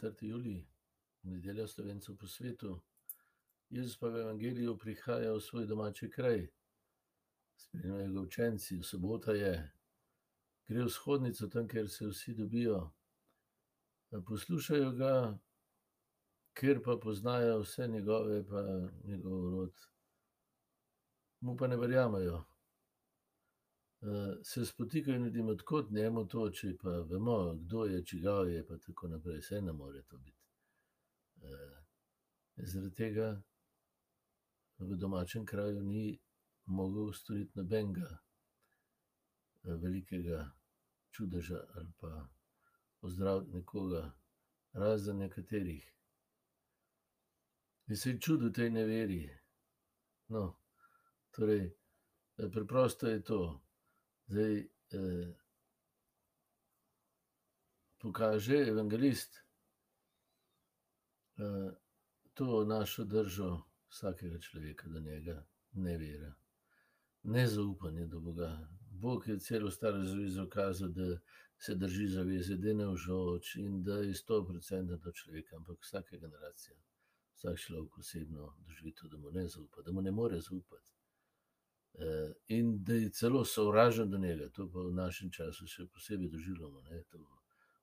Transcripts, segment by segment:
4. julij, nedelja slovencev po svetu. Jezus pa v Evangeliju prihaja v svoj domači kraj, spremljajo ga učenci, sobota je, gre v shodnico tam, kjer se vsi dobijo. Poslušajo ga, ker pa poznajo vse njegove, pa njegov rod, mu pa ne verjamejo. Se spotikajo in vidim, od kod njemu to, če pa vemo, kdo je, čigav je pa tako naprej, saj ne more to biti. Zaradi tega v domačem kraju ni mogel storiti nobenega velikega čudeža ali pa ozdraviti nekoga, razen nekaterih. In se je čudil tej neveri. No, torej, preprosto je to. Zdaj, pokaže evangelist, to našo držo vsakega človeka do njega, nevera. Nezaupanje do boga. Bog je celo staro zavezo kazal, da se drži zaveze, da je navzoč in da je stoprocentno do človeka, ampak vsaka generacija, vsak človek osebno doživi to, da mu ne zaupa, da mu ne more zaupati. In da je celo sovražen do njega, to pa v našem času še posebej doživljamo, ne, to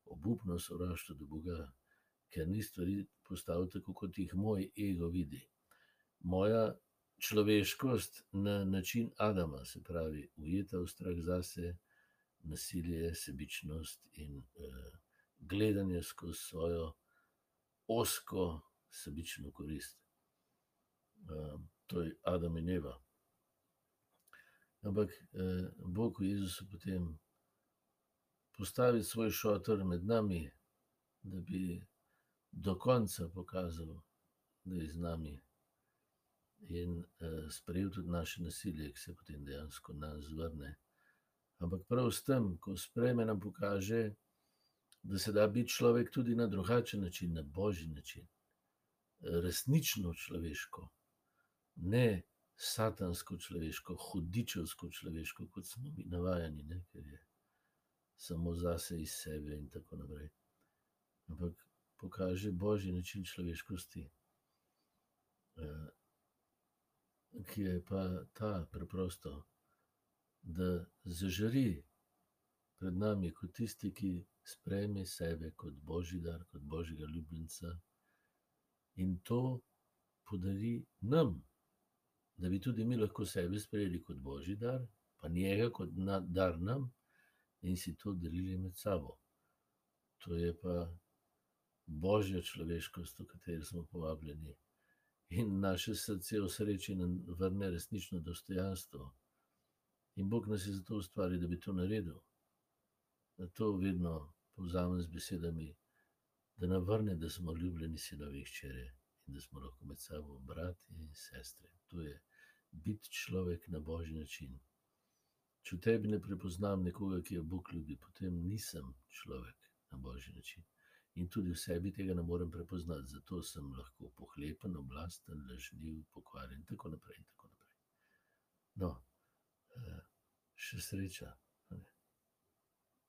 obupno sovraštvo do boga, ker ni stvari postavil tako, kot jih moj ego vidi. Moja človeškost na način Adama, se pravi, ujeta v strah zase, nasilje, sebičnost in, gledanje skozi svojo ozko sebično korist. to je Adam in Eva. Ampak, Bog v Jezusu potem postavi svoj šotor med nami, da bi do konca pokazal, da je z nami. In, sprejel tudi naše nasilje, ke se potem dejansko nanj zvrne. Ampak prav s tem, ko sprejme, nam pokaže, da se da biti človek tudi na drugačen način, na božji način. Resnično človeško, ne satansko človeško, hudičevsko človeško, kot smo mi navajeni, ne, ker je samo zase, iz sebe in tako naprej. Ampak pokaže božji način človeškosti, ki je pa ta, preprosto, da zažari pred nami kot tisti, ki sprejme sebe kot božji dar, kot božjega ljubljenca, in to podari nam, da bi tudi mi lahko sebe sprejeli kot božji dar, pa njega kot dar nam in si to delili med sabo. To je pa božja človeškost, v katero smo povabljeni. In naše srce v sreči nam vrne resnično dostojanstvo. In Bog nas je zato ustvaril, da bi to naredil. To vedno povzamem z besedami, da nam vrne, da smo ljubljeni sinovi in hčere in da smo lahko med sabo bratje in sestre. To je biti človek na božji način. Če v tebi ne prepoznam nekoga, ki ga Bog ljubi, potem nisem človek na božji način. In tudi v sebi tega ne morem prepoznati, zato sem lahko pohlepen, oblastni, lažniv, pokvarjen in tako naprej in tako naprej. No, še sreča,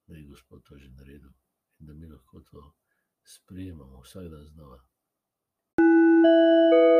da je Gospod to že naredil in da mi lahko to sprejemamo vsak dan znova. Música